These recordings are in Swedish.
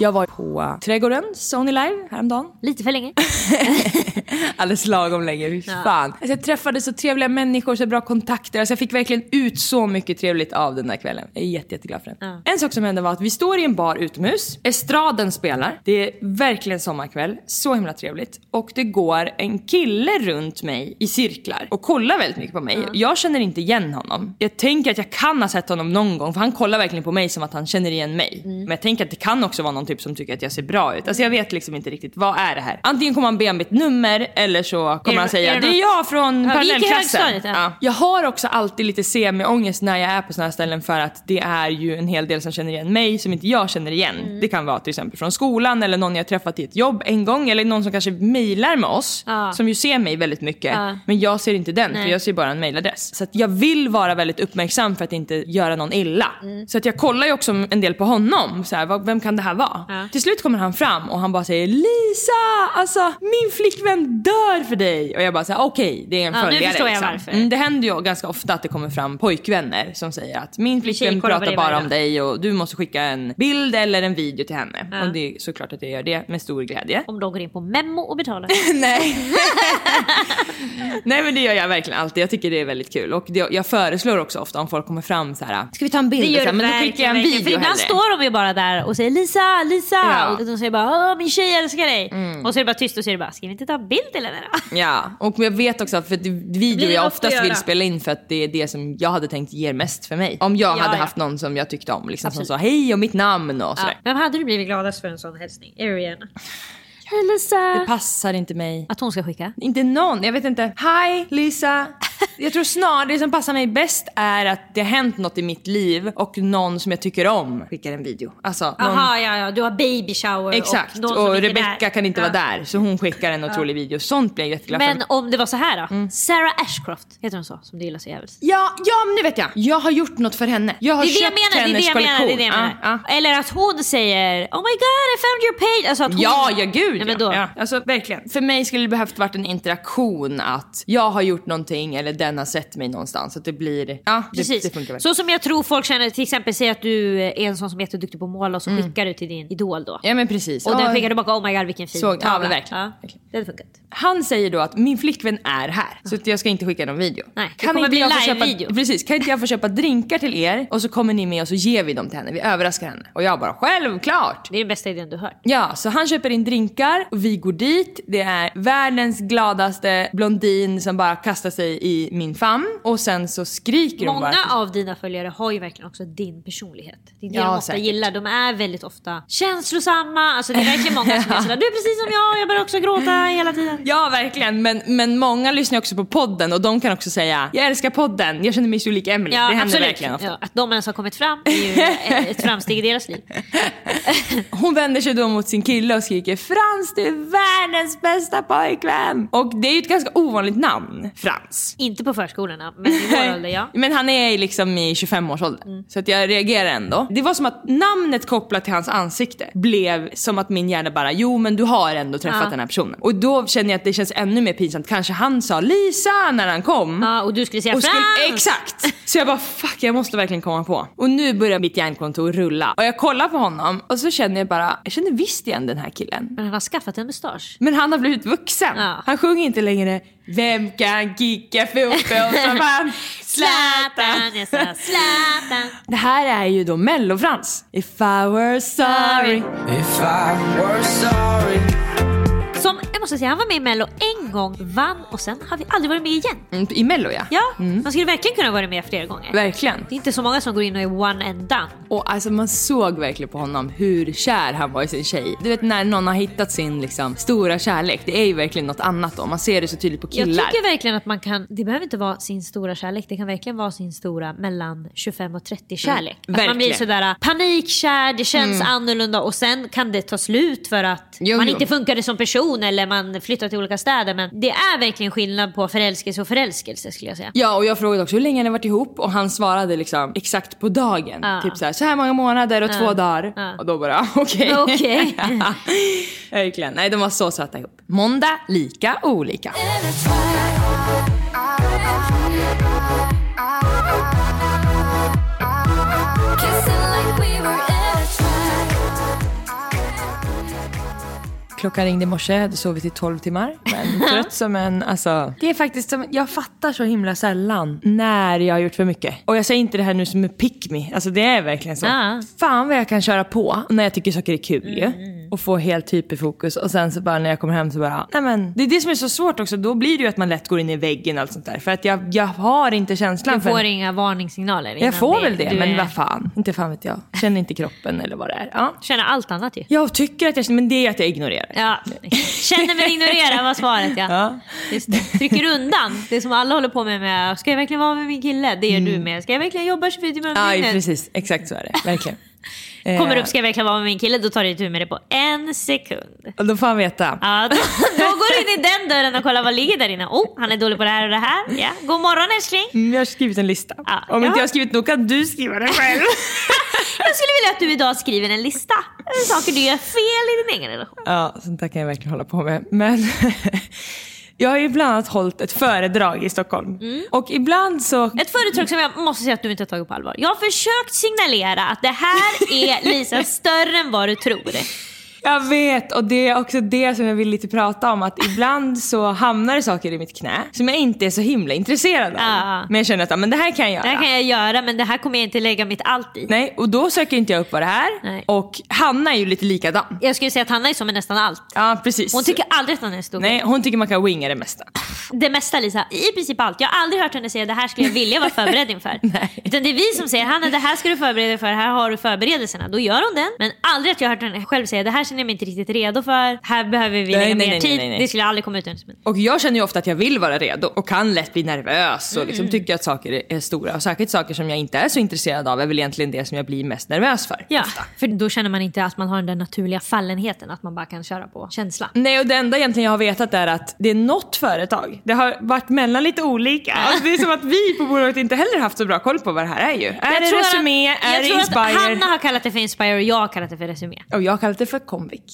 Jag var på Trädgården, Sony Live, häromdagen. Lite för länge. Alldeles lagom länge, fy fan. Alltså, jag träffade så trevliga människor, så bra kontakter. Alltså, jag fick verkligen ut så mycket trevligt av den där kvällen. Jag är jätte, jätteglad för den. En sak som hände var att vi står i en bar utomhus. Estraden spelar. Det är verkligen sommarkväll. Så himla trevligt. Och det går en kille runt mig i cirklar och kollar väldigt mycket på mig. Jag känner inte igen honom. Jag tänker att jag kan ha sett honom någon gång för han kollar verkligen på mig som att han känner igen mig. Mm. Men jag tänker att det kan också vara någon typ som tycker att jag ser bra ut. Alltså jag vet liksom inte riktigt, vad är det här? Antingen kommer han be om mitt nummer eller så kommer Är han säga är det det är jag från Ja, parallellklassen. ja. Ja. Jag har också alltid lite semi-ångest när jag är på såna här ställen för att det är ju en hel del som känner igen mig som inte jag känner igen. Mm. Det kan vara till exempel från skolan eller någon jag träffat i ett jobb en gång eller någon som kanske mejlar med oss Ja. som ju ser mig väldigt mycket. Ja. Men jag ser inte den för Nej. jag ser bara en mejladress. Så att jag vill vara väldigt uppmärksam för att inte göra någon illa. Mm. Så att jag kollar ju också en del på honom. Så här, vem kan det här vara? Ja. Till slut kommer han fram och han bara säger Lisa, alltså min flickvän dör för dig. Och jag bara säger okej, det är en Ja, nu följare. förstår jag liksom. varför. Mm, det händer ju ganska ofta att det kommer fram pojkvänner som säger att min flickvän pratar bara om dig och du måste skicka en bild eller en video till henne. Ja. Och det är såklart att jag gör det med stor glädje. Om de går in på Memo och betalar. Nej. Nej men det gör jag verkligen alltid. Jag tycker det är väldigt kul. Och det, jag föreslår också ofta om folk kommer fram så här. Ska vi ta en bild? Det gör så här, du men då skickar jag en video För ibland står de ju bara där och säger Lisa, Lisa. Ja. Och de säger bara min tjej älskar dig. Och så är det bara tyst och så är det bara, ska vi inte ta en bild till henne? Ja, och jag vet också att för video jag oftast vill spela in för att det är det som jag hade tänkt ger mest för mig. Om jag Ja, hade ja. haft någon som jag tyckte om, liksom, som sa hej och mitt namn och sådär. Vem hade du blivit gladast för en sån hälsning? Ariana. Hej Lisa. Det passar inte mig. Att hon ska skicka? Inte någon, jag vet inte. Hi Lisa! Jag tror snarare det som passar mig bäst är att det har hänt något i mitt liv och någon som jag tycker om skickar en video. Alltså, någon... Jaha, ja, ja, du har baby shower Exakt, och någon och, som är Rebecca kan inte Ja. vara där så hon skickar en otrolig video. Sånt blir jag jätteglad Men för. om det var så här då? Mm. Sarah Ashcroft, heter hon så? Som du gillar så jävligt. Ja, ja men nu vet jag. Jag har gjort något för henne. Jag har Det är det jag köpt menar, det är hennes det jag menar, det är det jag kollektion. menar. Ja, ja. Eller att hon säger Oh my god I found your page. Alltså att hon... Ja, ja gud Nej, men ja. ja. Alltså verkligen. För mig skulle det behövt varit en interaktion att jag har gjort någonting eller den har sett mig någonstans. Att det blir, ja det, Precis. det funkar väl. Så som jag tror folk känner, till exempel säg att du är en sån som är jätteduktig på att måla och så skickar du till din idol då. Mm. Ja men precis. Och Ja, den skickar tillbaka, oh my god vilken fin Så- ja, tavla. men verkligen. Ja, det hade funkat. Han säger då att min flickvän är här så att jag ska inte skicka någon video. Nej, det kommer bli jag få köpa, live-video. Precis, kan inte jag få köpa drinkar till er och så kommer ni med och så ger vi dem till henne. Vi överraskar henne. Och jag bara självklart. Det är den bästa idén du hört. Ja, så han köper in drinkar och vi går dit. Det är världens gladaste blondin som bara kastar sig i min famn och sen så skriker hon Många bara. av dina följare har ju verkligen också din personlighet. Det är det Ja, de ofta säkert. gillar. De är väldigt ofta känslosamma. Alltså det är verkligen många som är sådär, du är precis som jag, jag börjar också gråta hela tiden. Ja, verkligen. Men, men många lyssnar också på podden och de kan också säga jag älskar podden, jag känner mig så lik Emily. det händer verkligen ofta. Ja, att de ens har kommit fram är ju ett- ett framsteg i deras liv. Hon vänder sig då mot sin kille och skriker Frans du är världens bästa pojkvän! Och det är ju ett ganska ovanligt namn, Frans. Inte på förskolorna, men i vår ålder ja. Men han är liksom i 25-årsåldern. Så att jag reagerar ändå. Det var som att namnet kopplat till hans ansikte blev som att min hjärna bara, jo men du har ändå träffat Ja. den här personen. Och då känner jag att det känns ännu mer pinsamt. Kanske han sa Lisa när han kom. ja. Och du skulle säga Och skulle, Frans! exakt! Så jag bara fuck jag måste verkligen komma på. Och nu börjar mitt hjärnkontor rulla. Och jag kollar på honom och så känner jag bara, jag känner visst igen den här killen. Men han har skaffat en mustasch. Men han har blivit vuxen. Ja. Han sjunger inte längre Vem kan kicka fotboll som han? Zlatan, jag sa Zlatan. Det här är ju då Mellofrans. If I were sorry. If I were sorry. Som jag måste säga, han var med i Mello en gång, vann och sen har vi aldrig varit med igen. Mm, I Mello ja. Ja, han skulle verkligen kunna vara med fler gånger. Verkligen. Det är inte så många som går in och är one and done. Och alltså man såg verkligen på honom hur kär han var i sin tjej. Du vet när någon har hittat sin liksom, stora kärlek, det är ju verkligen något annat då. Man ser det så tydligt på Jag killar. tycker verkligen att man kan, det behöver inte vara sin stora kärlek, det kan verkligen vara sin stora mellan 25 och 30 kärlek. att man blir verkligen. sådär panikkär, det känns annorlunda och sen kan det ta slut för att Jo, man jo. inte funkade som person eller man flyttar till olika städer. Men det är verkligen skillnad på förälskelse och förälskelse skulle jag säga. Ja, och jag frågade också hur länge ni varit ihop och han svarade liksom exakt på dagen. Ja. Typ så här, så här många månader och två dagar. Ja. Och då bara, okej. Okej. Verkligen. Nej, de var så söta ihop. Måndag, lika olika. Klockan ringde i morse, jag hade sovit i 12 timmar. Men trött som en, alltså. Det är faktiskt som, jag fattar så himla sällan när jag har gjort för mycket. Och jag säger inte det här nu som en pick me. Alltså det är verkligen så. Ja. Fan vad jag kan köra på när jag tycker saker är kul ju. Och få helt hyperfokus och sen så bara när jag kommer hem så bara, nej men. Det är det som är så svårt också, då blir det ju att man lätt går in i väggen och allt sånt där. För att jag, jag har inte känslan Du för... får inga varningssignaler. jag får väl det, men är- vad fan. Inte fan vet jag. Känner inte kroppen eller vad det är. Ja. Känner allt annat ju. Jag tycker att jag men det är att jag ignorerar. Ja. Känner men ignorerar var svaret ja. Ja. Just det. Trycker undan. Det som alla håller på med med, ska jag verkligen vara med min kille? Det gör du med. Ska jag verkligen jobba 24 timmar om Ja, dygnet? precis. Exakt så är det. Verkligen. Kommer Eh, upp, ska jag verkligen vara med min kille? Då tar du itu med det på en sekund. Då får han veta. Ja, då, då går du in i den dörren och kollar vad ligger där inne. Oh, han är dålig på det här och det här. Ja. God morgon älskling. Mm, jag har skrivit en lista. Ja. Om inte Ja. jag har skrivit nog kan du skriva den själv. Jag skulle vilja att du idag skriver en lista. Saker du gör fel i din egen relation. ja, sånt där kan jag verkligen hålla på med. Men jag har ju bland annat hållit ett föredrag i Stockholm. Mm. Och ibland så... Ett företag som jag måste säga att du inte har tagit på allvar. Jag har försökt signalera att det här är Lisa större än vad du tror. Jag vet och det är också det som jag vill lite prata om. Att ibland så hamnar det saker i mitt knä som jag inte är så himla intresserad av. Ja. Men jag känner att men det här kan jag göra. Det här kan jag göra men det här kommer jag inte lägga mitt allt i. Nej, och då söker inte jag upp vad det är. Nej. Och Hanna är ju lite likadan. Jag skulle säga att Hanna är så med nästan allt. Ja, precis. Hon tycker aldrig att han är stor. Nej, hon tycker man kan winga det mesta. Det mesta Lisa, i princip allt. Jag har aldrig hört henne säga det här skulle jag vilja vara förberedd inför. Nej. Utan det är vi som säger Hanna det här ska du förbereda dig för, här har du förberedelserna. Då gör hon den. Men aldrig att jag har hört henne själv säga det här känner jag mig inte riktigt redo för. Här behöver vi Nej, lägga nej, mer tid. nej. Det skulle aldrig komma ut ur. Och jag känner ju ofta att jag vill vara redo och kan lätt bli nervös och liksom tycker att saker är- stora. Och särskilt saker som jag inte är så intresserad av är väl egentligen det som jag blir mest nervös för. Ja, ofta. för då känner man inte att man har den där naturliga fallenheten, att man bara kan köra på känsla. Nej och det enda egentligen jag har vetat är att det är något företag, det har varit mellan lite olika. Alltså, det är som att vi på bolaget inte heller haft så bra koll på vad det här är ju. Är det tror Resumé? att, är jag det att Hanna har kallat det för Inspire och jag har kallat det för Resumé. Och jag har kallat det för Comviq.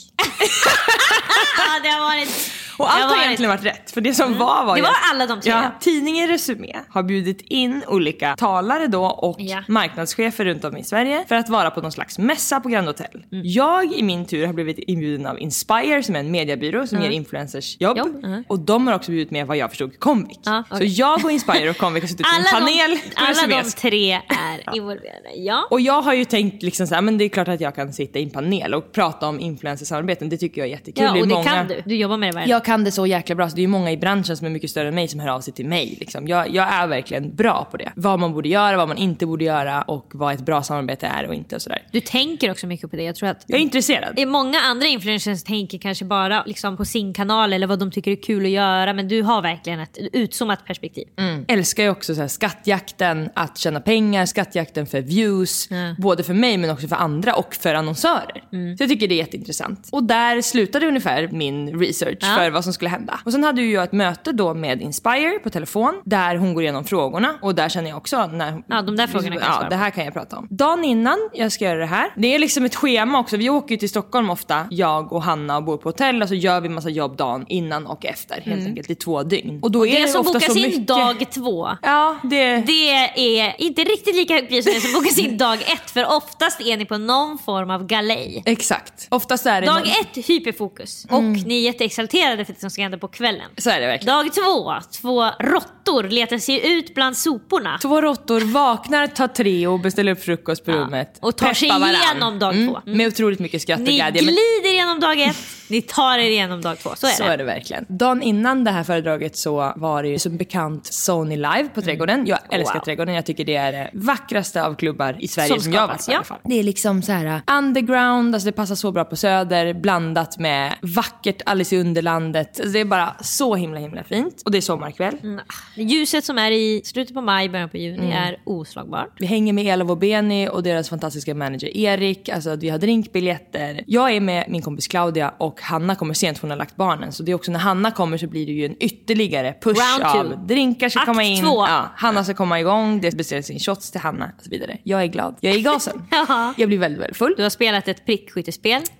Ja, det har varit... Och det allt har egentligen varit rätt. För det som var var Det var alla de tre. Ja, tidningen Resumé har bjudit in olika talare då och Ja. marknadschefer runt om i Sverige för att vara på någon slags mässa på Grand Hotel. Mm. Jag i min tur har blivit inbjuden av Inspire som är en mediebyrå som ger influencers jobb. Jobb. Och de har också bjudit med vad jag förstod Comviq. Ja, Så okej. jag och Inspire och Comviq har suttit i en panel de, alla de tre är involverade. Ja. Och jag har ju tänkt liksom så här, men det är klart att jag kan sitta i en panel och prata om influencersamarbeten. Det tycker jag är jättekul. Ja, och det många... kan du. Du jobbar med det varje Jag jag kan det så jäkla bra så det är ju många i branschen som är mycket större än mig som hör av sig till mig. Liksom. Jag, jag är verkligen bra på det. Vad man borde göra, vad man inte borde göra och vad ett bra samarbete är och inte och sådär. Du tänker också mycket på det. Jag tror att Jag är intresserad. är många andra influencers tänker kanske bara liksom på sin kanal eller vad de tycker är kul att göra. Men du har verkligen ett utzoomat perspektiv. älskar ju också så här skattjakten, att tjäna pengar, skattjakten för views. Både för mig men också för andra och för annonsörer. Så jag tycker det är jätteintressant. Och där slutade ungefär min research Ja. för vad som skulle hända. Och sen hade ju jag ett möte då med Inspire på telefon där hon går igenom frågorna och där känner jag också när Ja, de där frågorna kan jag Ja, det här kan jag prata om. Dagen innan jag ska göra det här, det är liksom ett schema också. Vi åker ju till Stockholm ofta, jag och Hanna och bor på hotell och så gör vi massa jobb dagen innan och efter helt enkelt i två dygn. Och då är Det det, som ofta bokas så in mycket. dag två. Ja, det... Det är inte riktigt lika högt pris som det som bokas in dag ett. För oftast är ni på någon form av galej. Exakt. Oftast är det Dag någon- ett hyperfokus och ni är jätteexalterade för det som ska hända på kvällen. Så är det verkligen. Dag två, två råttor letar sig ut bland soporna. Två råttor vaknar, tar Treo, beställer upp frukost på rummet. och tar sig peppar varann. igenom dag två. Mm. Med otroligt mycket skratt och Ni glädje. men- glider igenom dag ett, ni tar er igenom dag två. Så är Så det. är det verkligen. Dagen innan det här föredraget så var det ju som bekant Sony Live på Trädgården. Jag älskar Mm. Wow. Trädgården. Jag tycker det är det vackraste av klubbar i Sverige Som som, jag har varit i ja. alla fall. Det är liksom så här uh, underground, alltså det passar så bra på Söder blandat med vackert Alice i Underlandet. Alltså det är bara så himla himla fint. Och det är sommarkväll. Mm. Ljuset som är i slutet på maj, början på juni Mm. är oslagbart. Vi hänger med Ela Wobeni och deras fantastiska manager Erik. Alltså vi har drinkbiljetter. Jag är med min kompis Claudia och Hanna kommer sent för hon har lagt barnen. Så det är också när Hanna kommer så blir det ju en ytterligare push Round two. av drinkar ska Akt komma in. två. Ja, Hanna ska komma igång, det beställs in shots till Hanna och så vidare. Jag är glad. Jag är i gasen. Jaha. jag blir väldigt, väldigt full. Du har spelat ett prickskyttespel.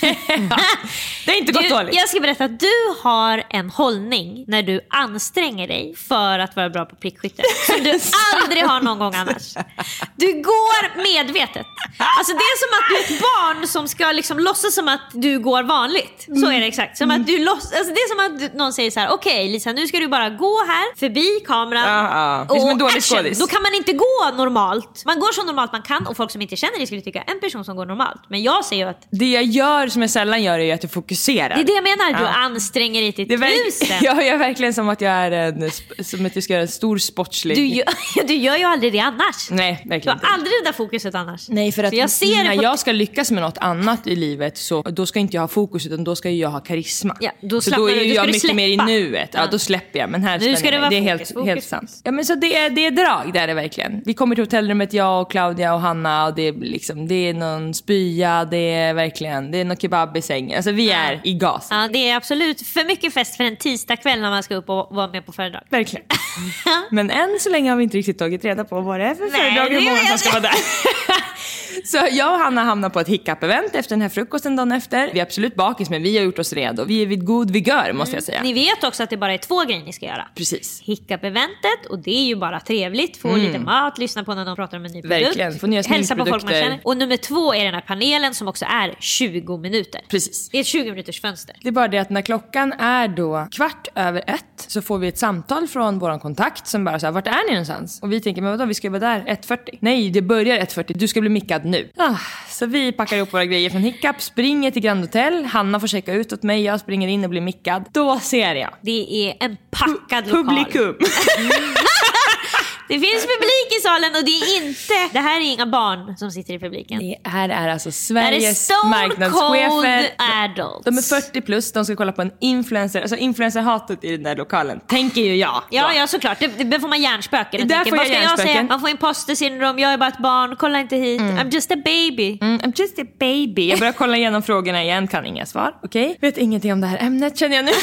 Det har inte gått Du, dåligt. jag ska berätta att du har en hållning när du anstränger dig för att vara bra på prickskytte som du aldrig har någon gång annars. Du går medvetet. Alltså det är som att du är ett barn som ska liksom låtsas som att du går vanligt. Så är det exakt. Som att du låts, alltså det är som att du- någon säger så här: okej Lisa nu ska du bara gå här förbi kameran Ja, ja. Är som en och dålig action. skådis. Då kan man inte gå normalt. Man går så normalt man kan och folk som inte känner dig skulle tycka en person som går normalt. Men jag säger ju att Det jag gör som jag sällan gör är att jag fokuserar. det är det jag menar, du Ja. anstränger dig till tusen. jag gör verkligen som att jag är en, som att jag ska göra en stor sportslig... Du gör, du gör ju aldrig det annars. Nej, Du verkligen har aldrig det där fokuset annars. Nej, för att Så jag ser när på- jag ska lyckas med något annat i livet så då ska inte jag ha fokus utan då ska ju jag ha karisma. Ja, då så då är du, ju jag mycket mer i nuet. Ja, Ja. då släpper jag. Men här Nu ska det vara det är fokus, helt, fokus, helt sant. Ja, men så det är, det är drag, det är det verkligen. Vi kommer till hotellrummet, jag och Claudia och Hanna och det är, liksom, det är någon spya, det är verkligen, det är någon kebab i sängen. Alltså vi är i gas. Ja, det är absolut för mycket fest för en tisdagkväll när man ska upp och vara med på föredrag. Verkligen. Men än så länge har vi inte riktigt tagit reda på vad det är för Nej, föredrag och hur många som ska vara där. Så jag och Hanna hamnar på ett hiccup-event efter den här frukosten dagen efter. Vi är absolut bakis men vi har gjort oss redo. Vi är vid god vigör måste jag säga. Ni vet också att det bara är två grejer ni ska göra. Precis. Hiccup-eventet och det är ju bara trevligt. Få lite mat, lyssna på när de pratar om en ny produkt. Mm. Verkligen, få nya Hälsa på folk man känner. Och nummer två är den här panelen som också är 20 minuter. Precis. Det är ett 20 minuters fönster. Det är bara det att när klockan är då kvart över ett så får vi ett samtal från vår kontakt som bara säger vart är ni någonstans? Och vi tänker men vadå vi ska ju vara där 1.40. Nej det börjar 1.40, du ska bli mickad nu. Ah, så vi packar ihop våra grejer från Hiccup, springer till Grand Hotel, Hanna får checka ut åt mig, jag springer in och blir mickad. Då ser jag Det är en packad lokal. publikum. Det finns publik i salen och det är inte, det här är inga barn som sitter i publiken. Det här är alltså Det här är Sveriges marknadschefer. adults. De är 40 plus, de ska kolla på en influencer. Alltså influencerhatet i den där lokalen, tänker ju jag. Ja, då. ja såklart. Det, det får man hjärnspöken. Där får jag ska jag säga? Man får imposter syndrom, jag är bara ett barn, kolla inte hit. I'm just a baby. Mm, I'm just a baby. Jag börjar kolla igenom frågorna igen, kan inga svar. Okej? Vet ingenting om det här ämnet känner jag nu.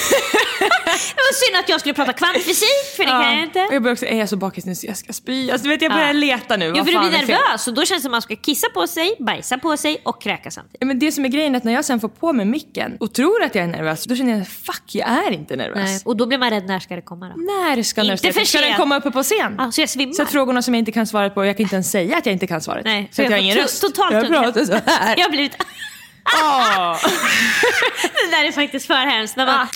Det var synd att jag skulle prata kvantfysik, för det kan jag Och inte. jag börjar också, är jag så bakis nu jag ska spy? Alltså, du vet, jag börjar Ja. leta nu. Vad för du blir nervös och då känns det som att man ska kissa på sig, bajsa på sig och kräka samtidigt. Ja, men det som är grejen är att när jag sen får på mig micken och tror att jag är nervös, då känner jag fuck, jag är inte nervös. Nej. Och då blir man rädd, när ska det komma då? När ska Inte för Ska den komma uppe på scen? Ja, så jag svimmar. Så frågorna som jag inte kan svara på, jag kan inte ens säga att jag inte kan svaret. Nej, så för jag har ingen röst. Totalt jag pratar så här. Jag har blivit... Åh. det där är faktiskt för hemskt. När man...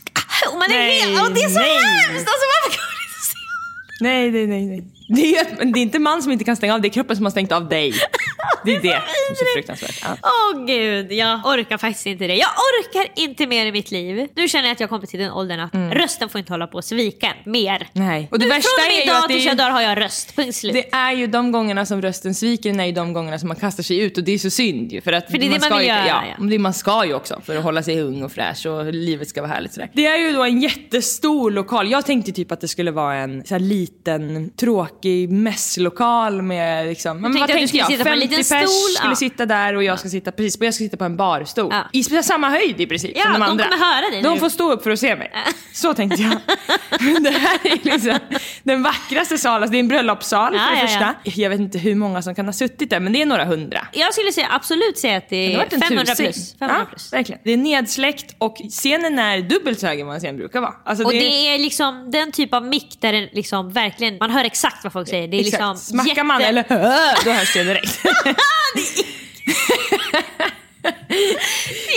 Och man är Nej, helt... Och det är så nej. hemskt! Alltså varför Nej, nej, nej. nej. Det, är, men det är inte man som inte kan stänga av, det är kroppen som har stängt av dig. Det är det som är så fruktansvärt. Ja. Åh gud, jag orkar faktiskt inte det. Jag orkar inte mer i mitt liv. Nu känner jag att jag kommer till den åldern att rösten får inte hålla på att svika mer. Nej. Och det nu, värsta från att det tills jag dör har jag röst. Punkt slut. Det är ju de gångerna som rösten sviker, är ju de gångerna som man kastar sig ut och det är så synd ju. För, att För det är det man ska vill ju, göra, Ja, ja. det man ska ju också för att hålla sig ung och fräsch och livet ska vara härligt sådär. Det är ju då en jättestor lokal. Jag tänkte typ att det skulle vara en så här liten tråkig mässlokal med liksom, men vad tänkte jag? Sitta på en 50 liten pers stol, skulle ja. sitta där och jag ska sitta precis jag ska sitta på en barstol. Ja. I samma höjd i princip Ja, som de de andra. kommer höra dig De nu. får stå upp för att se mig. Så tänkte jag. Det här är liksom den vackraste salen. Alltså, det är en bröllopssal för det första. ja. Jag vet inte hur många som kan ha suttit där men det är några hundra. Jag skulle säga, absolut säga att det Det är en 500 tusing. plus. 500 ja, plus. verkligen. Det är nedsläckt och scenen är dubbelt så hög än vad en scen brukar vara. Alltså, Och det, det är liksom den typ av mick där det liksom verkligen, man hör exakt vad folk säger. Det är exakt. liksom Smackar man eller då hörs det direkt. ハハハハ!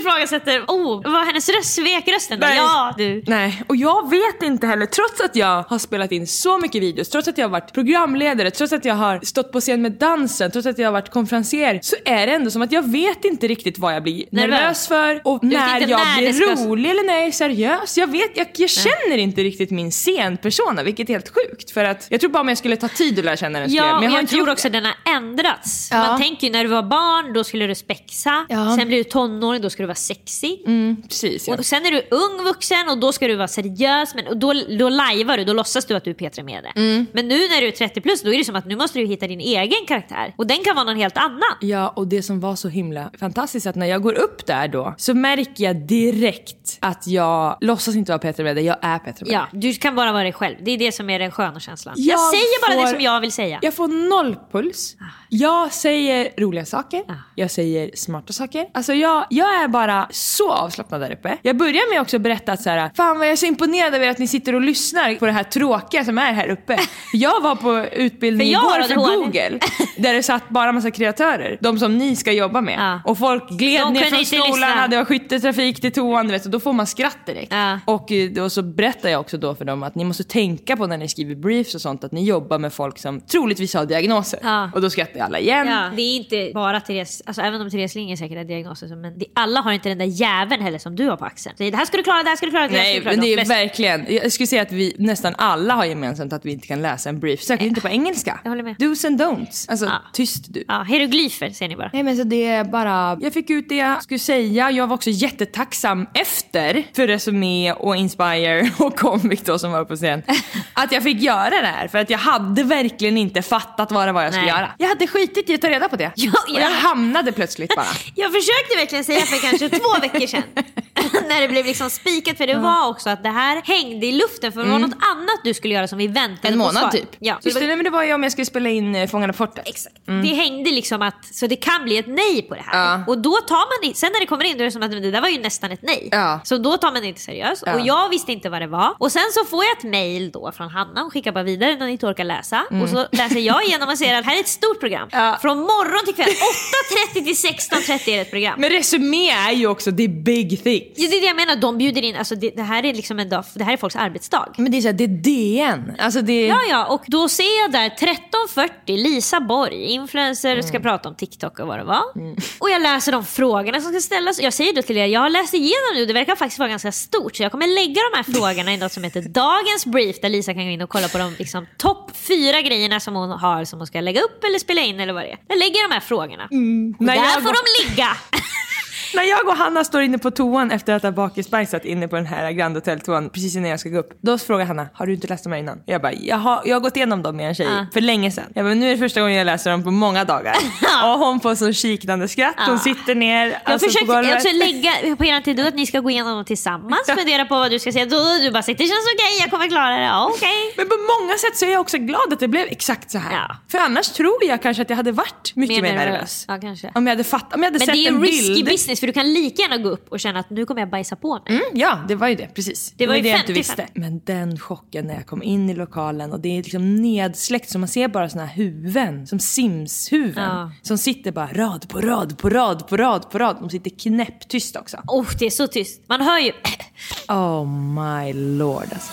Ifrågasätter, oh, var hennes röst, svek rösten? Nej. Ja du. Nej, och jag vet inte heller, trots att jag har spelat in så mycket videos, trots att jag har varit programledare, trots att jag har stått på scen med dansen, trots att jag har varit konferencier, så är det ändå som att jag vet inte riktigt vad jag blir Nervös. nervös för och när jag när blir ska- rolig eller när jag är seriös. Jag vet, jag, jag känner inte riktigt min scenpersona, vilket är helt sjukt. För att jag tror bara om jag skulle ta tid att lära känna den skulle Ja, jag, men jag jag, har inte tror gjort också det. den har ändrats. Ja. Man tänker ju när du var barn, då skulle du spexa. Ja. Sen blir du tonåring, då ska du vara sexy. Mm, precis, ja. Och sen är du ung vuxen och då ska du vara seriös. Men, och då, då lajvar du, då låtsas du att du är Petra Mede. Mm. Men nu när du är 30 plus, då är det som att nu måste du hitta din egen karaktär. Och den kan vara någon helt annan. Ja, och det som var så himla fantastiskt att när jag går upp där då så märker jag direkt att jag låtsas inte vara Petra Mede, jag är Petra Mede. Ja, du kan bara vara dig själv. Det är det som är den sköna känslan. Jag, Jag säger bara det får- som jag vill säga. Jag får noll puls. Jag säger roliga saker. Ah. Jag säger smarta saker. Alltså jag, jag är bara så avslappnad där uppe. Jag börjar med också att berätta att så här, fan vad jag är så imponerad över att ni sitter och lyssnar på det här tråkiga som är här uppe. Jag var på utbildning För igår för ADHD. Google. Där det satt bara massa kreatörer. De som ni ska jobba med. Ja. Och folk gled De ner från skolan, lyssna. hade skytteltrafik till toan, du vet, och då får man skratt direkt. Ja. Och eh, då så berättar jag också då för dem att ni måste tänka på när ni skriver briefs och sånt att ni jobbar med folk som troligtvis har diagnoser. Ja. Och då skrattar alla igen. Ja, det är inte bara Therese, alltså även om Therese Linger säkert har diagnoser, men det, alla har inte den där jäveln heller som du har på axeln. Så det här ska du klara, det här ska du klara, det Nej, men det De är flesta- verkligen, jag skulle säga att vi nästan alla har gemensamt att vi inte kan läsa en brief, särskilt inte på engelska. Jag håller med. Do's and don'ts. Alltså, Ja. tyst du. Ja, hieroglyfer säger ni bara. Nej men så det är bara, jag fick ut det jag skulle säga. Jag var också jättetacksam efter för Resumé och Inspire och Comic då som var på scen. Att jag fick göra det här för att jag hade verkligen inte fattat vad det var jag skulle Nej. göra. Jag hade skitit i att ta reda på det. Ja, Och jag ja. hamnade plötsligt bara. Jag försökte verkligen säga för kanske två veckor sedan. när det blev liksom spikat, för det var också att det här hängde i luften för det var något annat du skulle göra som vi väntade En på månad svar. typ. Ja, så Just det, var, men det var ju om jag skulle spela in eh, Fångarna på fortet. exakt. det hängde liksom att, så det kan bli ett nej på det här. Ja. Och då tar man det, sen när det kommer in då är det som att men det där var ju nästan ett nej. Ja. Så då tar man det inte seriöst. Ja. Och jag visste inte vad det var. Och sen så får jag ett mail då från Hanna, hon skickar bara vidare när ni inte orkar läsa. Och så läser jag igenom och ser att här är ett stort program. Mm. Ja. Från morgon till kväll, 8.30 till 16.30 är det ett program. Men Resumé är ju också the big things. Ja, det är det jag menar, de bjuder in, alltså det, det här är liksom en dag, det här är folks arbetsdag. Men det är såhär, det är DN. Alltså det Ja, ja, och då ser jag där 13.40, Lisa Borg, influencer, ska prata om TikTok och vad det var. Och jag läser de frågorna som ska ställas. Jag säger då till er, jag har läst igenom nu, det verkar faktiskt vara ganska stort, så jag kommer lägga de här frågorna i något som heter Dagens Brief, där Lisa kan gå in och kolla på de liksom, topp fyra grejerna som hon har som hon ska lägga upp eller spela in eller vad det är. Jag lägger de här frågorna. Och När där jag får de ligga! När jag och Hanna står inne på toan efter att ha bakisbajsat inne på den här Grand Hotel-toan precis innan jag ska gå upp. Då frågar Hanna, har du inte läst dem här innan? Jag bara, jag har, jag har gått igenom dem med en tjej Ja. för länge sedan. Jag bara, nu är det första gången jag läser dem på många dagar. och hon får så kiknande skratt, hon sitter ner Jag alltså, på försökte golvet. också lägga på er tid att ni ska gå igenom dem tillsammans, fundera på vad du ska säga. Då, du bara säger det känns okej, jag kommer klara det. Ja, okej. Men på många sätt så är jag också glad att det blev exakt så här. Ja. För annars tror jag kanske att jag hade varit mycket mer, nervös. Ja, kanske. Om jag hade, fatt, om jag hade Men sett det är en en risky bild. business för du kan lika gärna gå upp och känna att nu kommer jag bajsa på mig. Mm, ja, det var ju det. Precis. Det var ju det jag inte 50-50. visste. Men den chocken när jag kom in i lokalen och det är liksom nedsläckt så man ser bara såna här huvuden, som Sims-huvuden. Ja. Som sitter bara rad på rad på rad på rad på rad. De sitter knäpptyst också. Oh, det är så tyst. Man hör ju... Oh my lord alltså.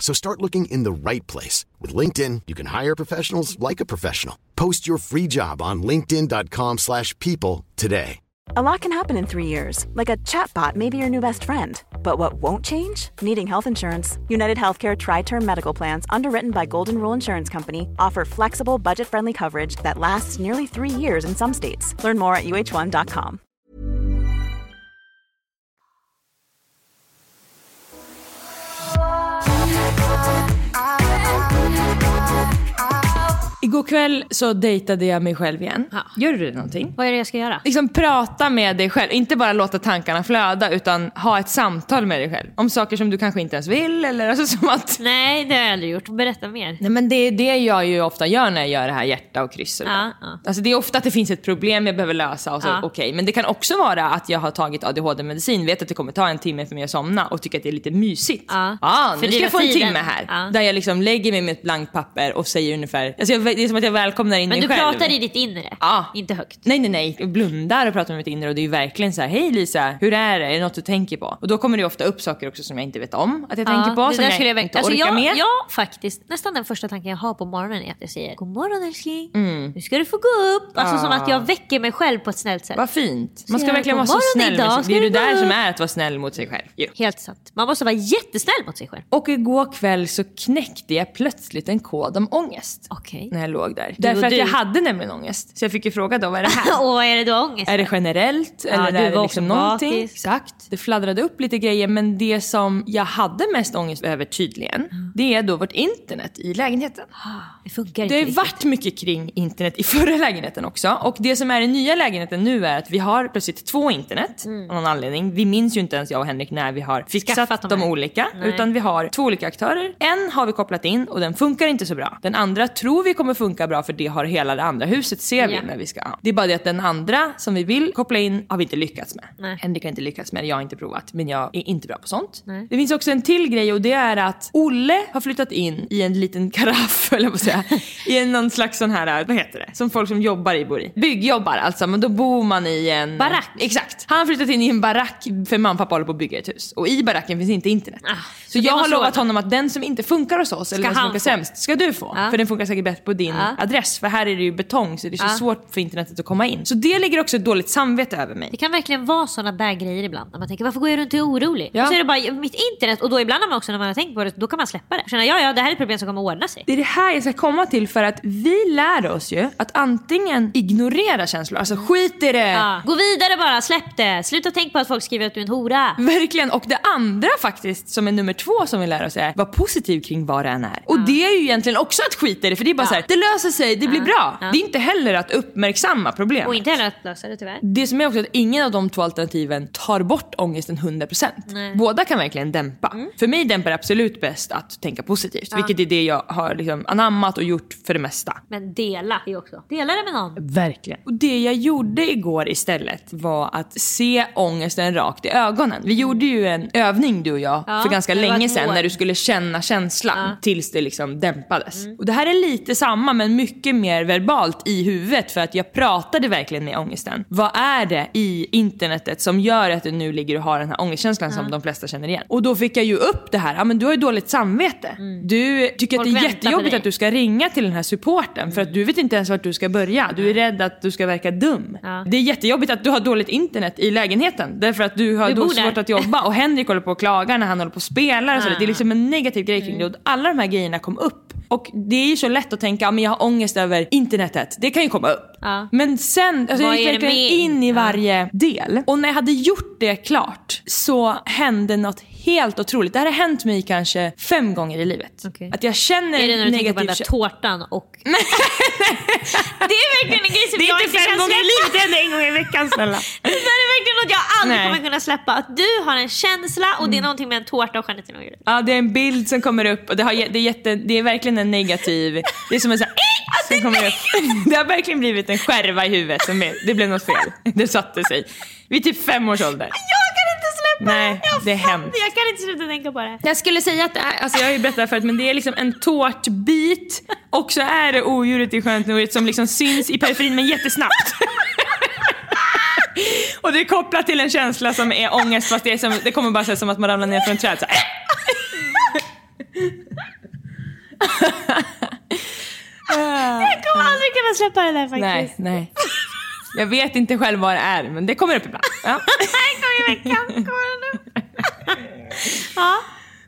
So start looking in the right place. With LinkedIn, you can hire professionals like a professional. Post your free job on linkedin.com slash people today. A lot can happen in three years, like a chatbot may be your new best friend. But what won't change? Needing health insurance. United Healthcare Tri Term Medical Plans, underwritten by Golden Rule Insurance Company, offer flexible, budget friendly coverage that lasts nearly three years in some states. Learn more at uh1.com. Igår kväll så dejtade jag mig själv igen. Ja. Gör du någonting? Vad är det jag ska göra? Liksom prata med dig själv, inte bara låta tankarna flöda utan ha ett samtal med dig själv. Om saker som du kanske inte ens vill eller alltså som att... Nej, det har jag aldrig gjort. Berätta mer. Nej men det är det jag ju ofta gör när jag gör det här hjärta och kryss. och. Ja, ja. Alltså det är ofta att det finns ett problem jag behöver lösa och så Ja. okej. Men det kan också vara att jag har tagit ADHD-medicin, vet att det kommer ta en timme för mig att somna och tycker att det är lite mysigt. Ja. Ah, nu För ska jag få en tiden. timme här. Där jag liksom lägger mig med ett blankt papper och säger ungefär, alltså jag, det är som att jag välkomnar in Men mig du själv. pratar i ditt inre, Ja. inte högt. Nej, nej, nej. Jag blundar och pratar med mitt inre och det är ju verkligen så här, hej Lisa, hur är det? Är det något du tänker på? Och då kommer det ofta upp saker också som jag inte vet om att jag tänker på, det som jag skulle inte jag, alltså orkar jag, med. Ja, faktiskt. Nästan den första tanken jag har på morgonen är att jag säger God morgon älskling, Mm. nu ska du få gå upp. Alltså som att jag väcker mig själv på ett snällt sätt. Vad fint. Man ska jag verkligen vara så snäll med idag? sig. Ska Det är du det där som är att vara snäll mot sig själv. ju. Helt sant. Man måste vara jättesnäll mot sig själv. Och igår kväll så knäckte jag plötsligt en kod om ångest. Okej. När jag låg där. Därför att jag hade nämligen ångest. Så jag fick ju fråga då, vad är det här? Och vad är det du har ångest Är det generellt Ja, eller är det liksom någonting? bakis. Exakt. Det fladdrade upp lite grejer men det som jag hade mest ångest över tydligen, det är då vårt internet i lägenheten. Det funkar Det inte har ju riktigt. varit mycket kring internet i förra lägenheten också. Och det som är i nya lägenheten nu är att vi har plötsligt två internet av någon anledning. Vi minns ju inte ens jag och Henrik när vi har fixat Mm. De olika. Nej. Utan vi har två olika aktörer. En har vi kopplat in och den funkar inte så bra. Den andra tror vi kommer funka bra för det har hela det andra huset ser vi Ja. när vi ska. Det är bara det att den andra som vi vill koppla in har vi inte lyckats med. Nej. Henrik har inte lyckats med det, jag har inte provat. Men jag är inte bra på sånt. Nej. Det finns också en till grej och det är att Olle har flyttat in i en liten karaff, eller på att säga. I en, någon slags sån här, vad heter det? Som folk som jobbar i bor i. Byggjobbar alltså, men då bor man i en... Barack. Exakt. Han har flyttat in i en barack för mamma och pappa håller på att bygga ett hus. Och i baracken finns inte internet. Ah, så så jag har lovat honom att den som inte funkar hos oss, eller den som funkar få. sämst, ska du få. Ja. För den funkar säkert bättre på din Ja. adress. För här är det ju betong så det är så Ja. svårt för internetet att komma in. Så det ligger också ett dåligt samvete över mig. Det kan verkligen vara sådana där grejer ibland. När man tänker varför går jag runt och är orolig? Ja. Och så är det bara mitt internet och då ibland man också när man har tänkt på det, då kan man släppa det. Känna ja ja det här är ett problem som kommer att ordna sig. Det är det här jag ska komma till för att vi lär oss ju att antingen ignorera känslor, alltså skit i det. Ja. Gå vidare bara, släpp det. Sluta tänk på att folk skriver att du är en hora. Verkligen. Och det andra faktiskt, som är nummer två som vi lär oss är, var positiv kring vad det än är. Och det är ju egentligen också att skita i det, för det är bara så här, det löser sig, det blir bra. Ja. Det är inte heller att uppmärksamma problem. Och inte heller att lösa det tyvärr. Det som är också att ingen av de två alternativen tar bort ångesten 100%. Nej. Båda kan verkligen dämpa. För mig dämpar det absolut bäst att tänka positivt. Vilket är det jag har liksom anammat och gjort för det mesta. Men dela det också. Dela det med någon. Verkligen. Och det jag gjorde igår istället var att se ångesten rakt i ögonen. Vi gjorde ju en övning du och jag Ja, för ganska länge sedan när du skulle känna känslan Ja. Mm. tills det liksom dämpades. Och det här är lite samma men mycket mer verbalt i huvudet för att jag pratade verkligen med ångesten. Vad är det i internetet som gör att du nu ligger och har den här ångestkänslan som de flesta känner igen? Och då fick jag ju upp det här, ja men du har ju dåligt samvete arbete. Du tycker Folk att det är jättejobbigt att du ska ringa till den här supporten för att du vet inte ens vart du ska börja. Du är rädd att du ska verka dum. Ja. Det är jättejobbigt att du har dåligt internet i lägenheten därför att du har Du svårt att jobba och Henrik håller på och klagar när han håller på och spelar och sådär. Det är liksom en negativ grej kring det Mm. och alla de här grejerna kom upp. Och det är ju så lätt att tänka, ja men jag har ångest över internetet. Det kan ju komma upp. Ja. Men sen, alltså Vad jag gick verkligen in i Ja. varje del. Och när jag hade gjort det klart så hände något helt otroligt. Det här har hänt mig kanske fem gånger i livet. Okej. Att jag känner Är det när du tänker på den där tårtan och... det är verkligen en grej som Det är jag inte inte fem kan gånger i släppa. livet, det händer en gång i veckan snälla. Det där är verkligen något jag aldrig Nej. kommer kunna släppa. Att du har en känsla och det är någonting med en tårta och Jeanette. Ja, det är en bild som kommer upp och det, har, det, är jätte, det är verkligen en negativ... Det är som en sån här, som kommer upp. Det har verkligen blivit en skärva i huvudet. Som är, det blev något fel. Det satte sig. Vid typ fem års ålder. Jag kan inte släppa Nej, jag det är hemskt. Jag kan inte sluta tänka på det. Jag skulle säga att det är, alltså jag har ju berättat förut, men det är liksom en tårtbit och så är det odjuret i Skönt Nordigt som liksom syns i periferin men jättesnabbt. och det är kopplat till en känsla som är ångest fast det, är som, det kommer bara så som att man ramlar ner från ett träd. Så. Jag kommer aldrig kunna släppa det där faktiskt. Nej, nej. Jag vet inte själv vad det är men det kommer upp ibland. Ja. En gång i veckan kommer den upp. ja.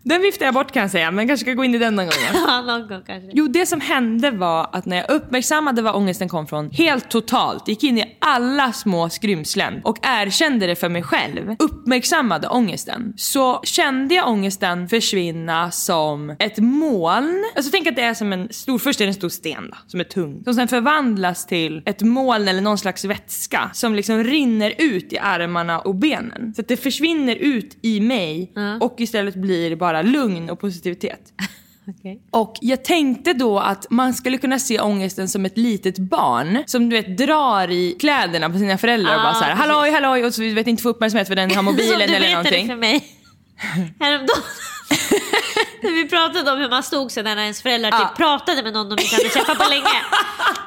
Den viftar jag bort kan jag säga men kanske ska gå in i den någon gång. ja. någon gång kanske. Jo, det som hände var att när jag uppmärksammade var ångesten kom från, helt totalt, gick in i alla små skrymslen och erkände det för mig själv, uppmärksammade ångesten, så kände jag ångesten försvinna som ett moln. Alltså tänk att det är som en stor, först är det en stor sten då, som är tung, som sen förvandlas till ett moln eller någon slags vätska som liksom rinner ut i armarna och benen. Så att det försvinner ut i mig och istället blir bara lugn och positivitet. Okej. Och jag tänkte då att man skulle kunna se ångesten som ett litet barn som du vet drar i kläderna på sina föräldrar och Ah, bara så här, precis. halloj halloj och så vet inte få uppmärksamhet för den har mobilen Som du eller berättade någonting. för mig häromdagen. När vi pratade om hur man stod sig när ens föräldrar Ja. typ pratade med någon de inte hade träffat på länge.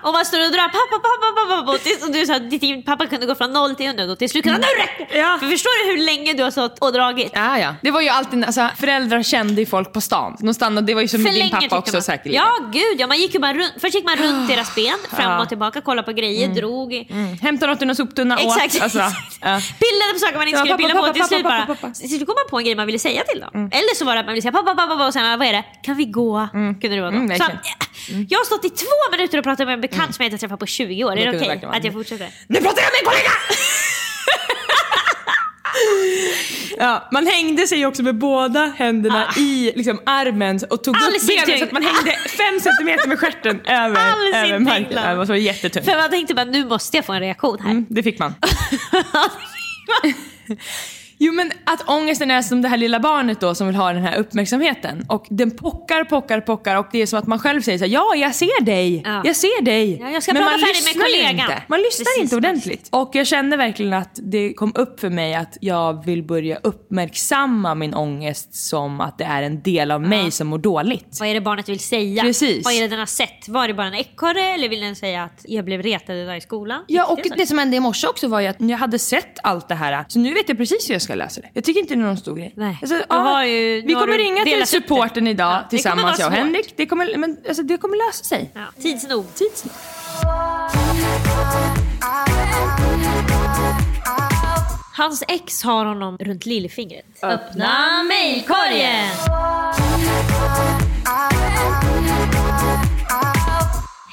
Och man står och drar pappa, pappa, pappa, pappa. Och, du sa att ditt pappa kunde gå från noll till hundra och till slut kunde han, nu räcker! Ja. För förstår du hur länge du har stått och dragit? Ja, ja. Det var ju alltid, alltså föräldrar kände ju folk på stan. De stannade, det var ju som För med din länge pappa också säkerligen. Ja gud ja, man gick ju bara runt. Först gick man runt deras ben, fram och tillbaka, kollade på grejer, drog. Mm. Hämta något ur någon soptunna Exakt. åt. Alltså, ja. Pillade på saker man inte skulle pilla på till slut bara. Till slut kom man på en grej man ville säga till dem. Eller så var det att man ville säga pappa, pappa, pappa och sen vad är det? Kan vi gå? Kunde det vara då. Mm, så, Jag har stått i två minuter och pratat med en bekant som jag inte träffat på 20 år. Är det okej vara. att jag fortsätter? Nu pratar jag med en kollega! Ja, man hängde sig också med båda händerna i liksom, armen och tog All upp sin benen så att man hängde fem centimeter med stjärten över, All över marken. Det var så jättetungt. För man tänkte bara nu måste jag få en reaktion här. Mm, det fick man. Jo men att ångesten är som det här lilla barnet då som vill ha den här uppmärksamheten. Och den pockar, pockar, pockar och det är som att man själv säger så här, ja jag ser dig, Ja. jag ser dig. Ja, jag ska men prata man med lyssnar ju kollegan. Inte. Man lyssnar Precis, inte ordentligt. Och jag kände verkligen att det kom upp för mig att jag vill börja uppmärksamma min ångest som att det är en del av mig som mår dåligt. Vad är det barnet vill säga? Precis. Vad är det den har sett? Var det bara en ekorre eller vill den säga att jag blev retad idag i skolan? Ja och Det det som hände i morse också var ju att jag hade sett allt det här så nu vet jag precis hur jag ska lösa det. Jag tycker inte det är någon stor grej. Nej. Alltså, har ju- vi kommer ringa till supporten idag Ja, tillsammans jag och. Henrik. Det kommer, men, alltså, det kommer lösa sig. Ja, tids nog. Tids nog. Hans ex har honom runt lillfingret. Öppna mejlkorgen!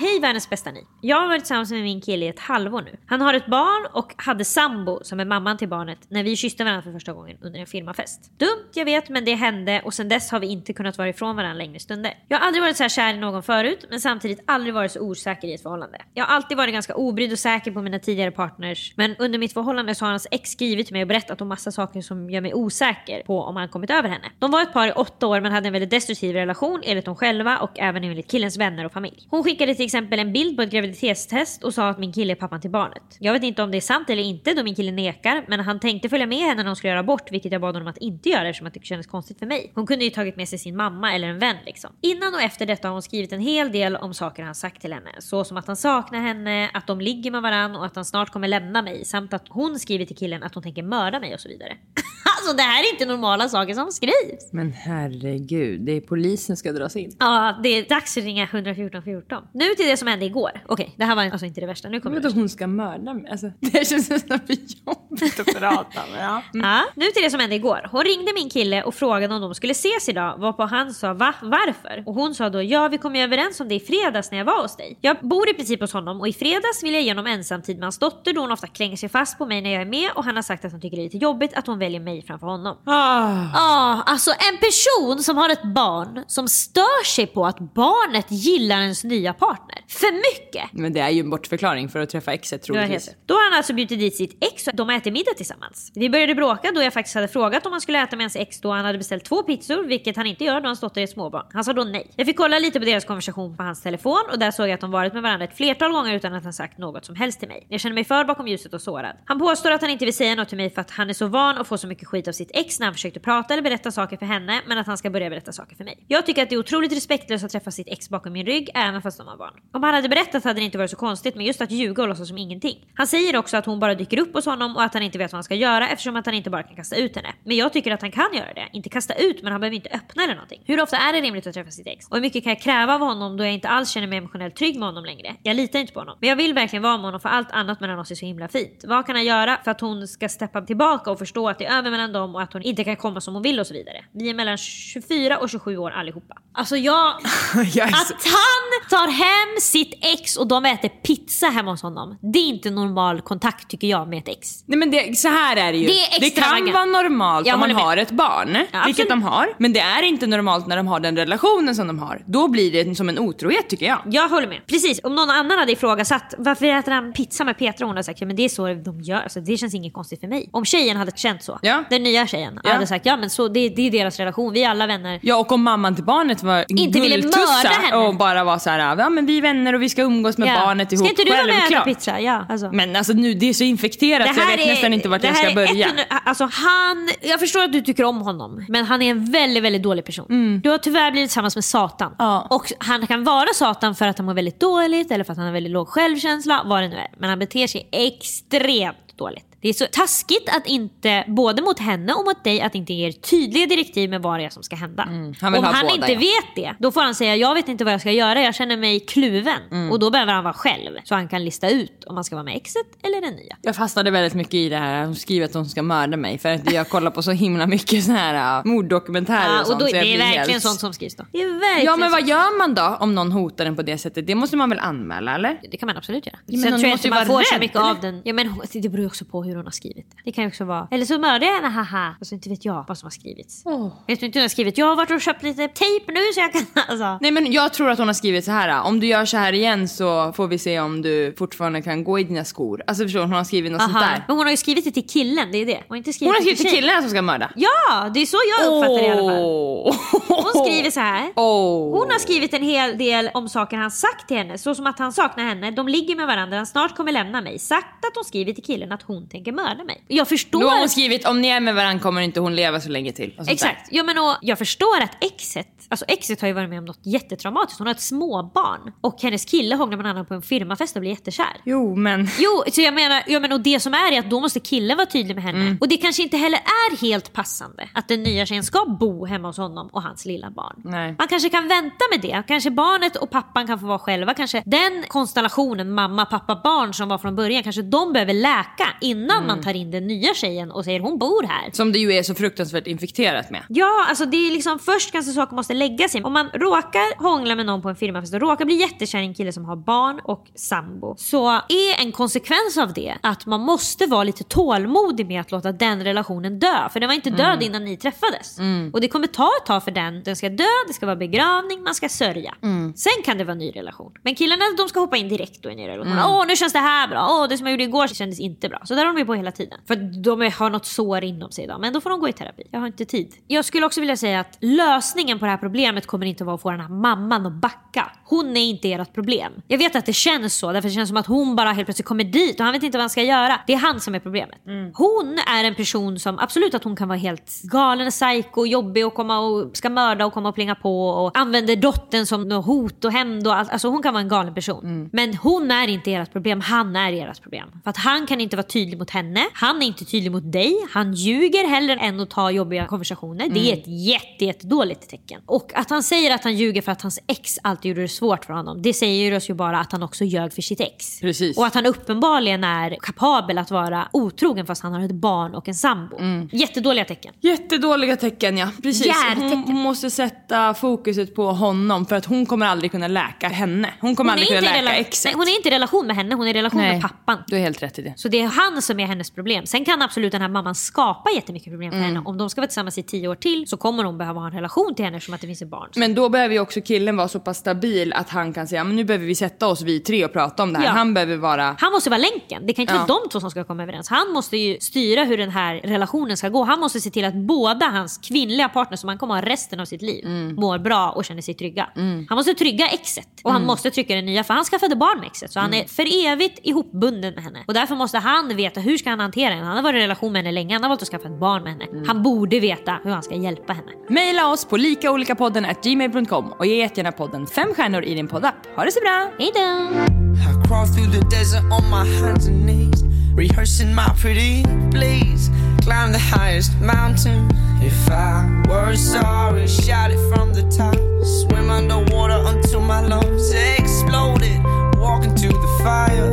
Hej världens bästa ni. Jag har varit tillsammans med min kille i ett halvår nu. Han har ett barn och hade sambo som är mamman till barnet när vi kysste varandra för första gången under en firmafest. Dumt, jag vet, men det hände och sen dess har vi inte kunnat vara ifrån varandra längre stunder. Jag har aldrig varit så här kär i någon förut, men samtidigt aldrig varit så osäker i ett förhållande. Jag har alltid varit ganska obrydd och säker på mina tidigare partners, men under mitt förhållande så har hans ex skrivit till mig och berättat om massa saker som gör mig osäker på om han kommit över henne. De var ett par i åtta år men hade en väldigt destruktiv relation enligt dem själva och även enligt killens vänner och familj. Hon skickade till exempel en bild på ett graviditetstest och sa att min kille är pappan till barnet. Jag vet inte om det är sant eller inte då min kille nekar, men han tänkte följa med henne när hon skulle göra abort, vilket jag bad honom att inte göra eftersom att det kändes konstigt för mig. Hon kunde ju tagit med sig sin mamma eller en vän liksom. Innan och efter detta har hon skrivit en hel del om saker han sagt till henne, så som att han saknar henne, att de ligger med varann och att han snart kommer lämna mig, samt att hon skriver till killen att hon tänker mörda mig och så vidare. Alltså det här är inte normala saker som skrivs. Men herregud, det är polisen ska dras in. Ja, det är dags att ringa 114 14. Nu till det som hände igår. Okej, det här var alltså inte det värsta. Nu kommer det värsta. hon ska mörda mig? Alltså, det känns nästan för jobbigt att prata med. Ja. Ja, nu till det som hände igår. Hon ringde min kille och frågade om de skulle ses idag varpå han sa va? Varför? Och hon sa då ja vi kom ju överens om det i fredags när jag var hos dig. Jag bor i princip hos honom och i fredags vill jag ge honom ensamtid med hans dotter då hon ofta klänger sig fast på mig när jag är med och han har sagt att han tycker det är lite jobbigt att hon väljer mig framför honom. Ah. Ja, alltså en person som har ett barn som stör sig på att barnet gillar ens nya partner. För mycket! Men det är ju en bortförklaring för att träffa exet har troligtvis. Då har han alltså bjudit dit sitt ex och de ätit middag tillsammans. Vi började bråka då jag faktiskt hade frågat om han skulle äta med hans ex då han hade beställt två pizzor, vilket han inte gör då hans dotter är småbarn. Han sa då nej. Jag fick kolla lite på deras konversation på hans telefon och där såg jag att de varit med varandra ett flertal gånger utan att han sagt något som helst till mig. Jag känner mig för bakom ljuset och sårad. Han påstår att han inte vill säga något till mig för att han är så van att få så mycket skit av sitt ex när han försökte prata eller berätta saker för henne, men att han ska börja berätta saker för mig. Jag tycker att det är otroligt respektlöst att träffa sitt ex bakom min rygg, även fast de har barn. Om han hade berättat hade det inte varit så konstigt, men just att ljuga och låtsas som ingenting. Han säger också att hon bara dyker upp hos honom och att han inte vet vad han ska göra eftersom att han inte bara kan kasta ut henne. Men jag tycker att han kan göra det. Inte kasta ut, men han behöver inte öppna eller någonting. Hur ofta är det rimligt att träffa sitt ex? Och hur mycket kan jag kräva av honom då jag inte alls känner mig emotionellt trygg med honom längre? Jag litar inte på honom. Men jag vill verkligen vara med honom för allt annat mellan oss är så himla fint. Vad kan han göra för att hon ska steppa tillbaka och förstå att det är över mellan dem och att hon inte kan komma som hon vill och så vidare? Vi är mellan 24 och 27 år allihopa. Alltså jag... Så... Att han tar hem sitt ex och de äter pizza hemma hos honom. Det är inte normal kontakt tycker jag med ett ex. Nej men det, så här är det ju. Det det kan vara normalt Jag om man med. har ett barn, Ja, vilket de har. Men det är inte normalt när de har den relationen som de har. Då blir det som en otrohet tycker jag. Jag håller med. Precis, om någon annan hade ifrågasatt varför äter han pizza med Petra och hon hade sagt ja men det är så de gör, alltså, det känns inget konstigt för mig. Om tjejen hade känt så, Ja. den nya tjejen Ja. hade sagt ja men så, det, det är deras relation, vi är alla vänner. Ja och om mamman till barnet var Inte ville mörda henne. och bara var så här, ja men vi är vänner och vi ska umgås med Ja. barnet ihop. Ska inte du vara med och äta pizza? Ja, alltså. Men alltså nu, det är så infekterat så jag vet nästan inte vart jag ska är börja. ett- alltså han, jag förstår att du tycker om honom, men han är en väldigt, väldigt dålig person. Du har tyvärr blivit tillsammans med Satan. Mm. Ja. Och han kan vara Satan för att han mår väldigt dåligt eller för att han har väldigt låg självkänsla, vad det nu är. Men han beter sig extremt dåligt. Det är så taskigt att inte, både mot henne och mot dig, att inte ge er tydliga direktiv med vad det är som ska hända. Mm. Han Om ha han båda, inte ja. vet det, då får han säga jag vet inte vad jag ska göra, jag känner mig kluven. Mm. Och då behöver han vara själv. Så han kan lista ut om han ska vara med exet eller den nya. Jag fastnade väldigt mycket i det här, hon skriver att hon ska mörda mig för att jag kollar på så himla mycket såna här uh, morddokumentärer Ja, och och sånt. då, så det är verkligen helt- sånt som skrivs då. Det är verkligen Ja men vad gör man då om någon hotar en på det sättet? Det måste man väl anmäla eller? Det kan man absolut göra. men Sen hon tror jag inte man får så rädd, mycket eller? av den. Ja, men det beror ju också på hur hon har skrivit det. Det kan ju också vara, eller så mördar jag henne, haha. Alltså inte vet jag vad som har skrivits. Vet du inte hur hon har skrivit? Jag har varit och köpt lite tejp nu så jag kan, alltså. Nej men jag tror att hon har skrivit så här. om du gör så här igen så får vi se om du fortfarande kan gå i dina skor. Alltså förstår du, hon har skrivit något sånt Aha. där. Men hon har ju skrivit det till killen, det är det. Hon inte skrivit Hon har skrivit till tjejen. killen som ska mörda. Ja, det är så jag uppfattar det i alla fall. Hon skriver så här. Åh. Hon har skrivit en hel del om saker han sagt till henne, så som att han saknar henne, de ligger med varandra, han snart kommer lämna mig. Sagt att hon skriver till killen att hon tänker mörda mig. Jag förstår... Då har hon skrivit om ni är med varandra kommer inte hon leva så länge till. och sånt Exakt. Ja, men och jag förstår att exet, alltså exet har ju varit med om något jättetraumatiskt. Hon har ett småbarn och hennes kille hånglar med en annan på en firmafest och blir jättekär. Jo men. Jo, så jag menar, ja, men och det som är är att då måste killen vara tydlig med henne. Mm. Och det kanske inte heller är helt passande att den nya tjejen ska bo hemma hos honom och hans lilla barn. Nej. Man kanske kan vänta med det. Kanske barnet och pappan kan få vara själva. Kanske den konstellationen mamma, pappa, barn som var från början, kanske de behöver läka innan Mm. man tar in den nya tjejen och säger hon bor här. Som det ju är så fruktansvärt infekterat med. Ja, alltså det är liksom först kanske saker måste lägga sig. Om man råkar hångla med någon på en firmafest och råkar bli jättekär i en kille som har barn och sambo så är en konsekvens av det att man måste vara lite tålmodig med att låta den relationen dö. För den var inte död innan ni träffades. Och det kommer ta ett tag för den. Den ska dö, det ska vara begravning, man ska sörja. Sen kan det vara en ny relation. Men killarna de ska hoppa in direkt då i en ny relation. Åh, nu känns det här bra. Åh, det som jag gjorde igår kändes inte bra. Så där håller de ju på hela tiden. För att de har något sår inom sig idag. Men då får de gå i terapi. Jag har inte tid. Jag skulle också vilja säga att lösningen på det här problemet kommer inte vara att få den här mamman att backa. hon är inte ert problem. Jag vet att det känns så, därför det känns som att hon bara helt plötsligt kommer dit och han vet inte vad han ska göra. Det är han som är problemet. Hon är en person som, absolut att hon kan vara helt galen, psycho, jobbig och komma och ska mörda och komma och plinga på och använder dottern som något hot och hämnd och allt. Alltså hon kan vara en galen person. Men hon är inte ert problem, han är ert problem. För att han kan inte vara tydlig mot henne, han är inte tydlig mot dig, han ljuger hellre än att ta jobbiga konversationer. Det är ett jätte, jättedåligt tecken. Och att han säger att han ljuger för att hans ex alltid gjorde det svårt för honom, det säger oss ju bara att han också ljög för sitt ex. Precis. Och att han uppenbarligen är kapabel att vara otrogen fast han har ett barn och en sambo. Jättedåliga tecken. Jättedåliga tecken ja, precis. Hon, måste sätta fokuset på honom för att hon kommer aldrig kunna läka henne. Hon kommer Hon aldrig kunna läka exet. Nej, hon är inte i relation med henne, hon är i relation Nej. med pappan. Du har helt rätt i det. Så det är han som är hennes problem. Sen kan absolut den här mamman skapa jättemycket problem för Mm. henne. Om de ska vara tillsammans i tio år till så kommer hon behöva ha en relation till henne som att det finns ett barn. Men då behöver ju också killen vara så pass stabil att han kan säga men nu behöver vi sätta oss vi tre och prata om det här. Ja. Han behöver vara... Han måste vara länken. Det kan inte Ja. vara de två som ska komma överens. Han måste ju styra hur den här relationen ska gå. Han måste se till att båda hans kvinnliga partners som han kommer ha resten av sitt liv Mm. mår bra och känner sig trygga. Han måste trygga exet och Mm. han måste trygga det nya för han skaffade barn med exet. Så han är för evigt ihopbunden med henne. Och därför måste han veta hur ska han hantera henne. Han har varit i relation med henne länge. Han har valt att skaffa ett barn med henne. Mm. Han borde veta hur han ska hjälpa henne. Maila oss på likaolikapodden at gmail.com och ge jättegärna podden fem stjärnor i din poddapp. Ha det så bra! Hejdå! I crawl through the desert on my hands and knees, rehearsing my pretty please. Climb the highest mountain. If I were sorry, shout it from the top. Swim underwater until my lungs exploded. Walk into the fire.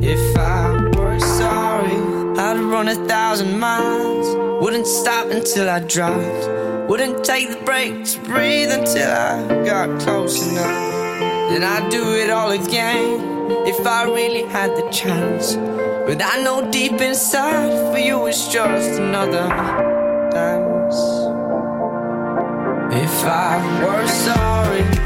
If I I'd run a thousand miles. Wouldn't stop until I dropped. Wouldn't take the break to breathe until I got close enough. Then I'd do it all again if I really had the chance. But I know deep inside for you it's just another dance. If I were sorry,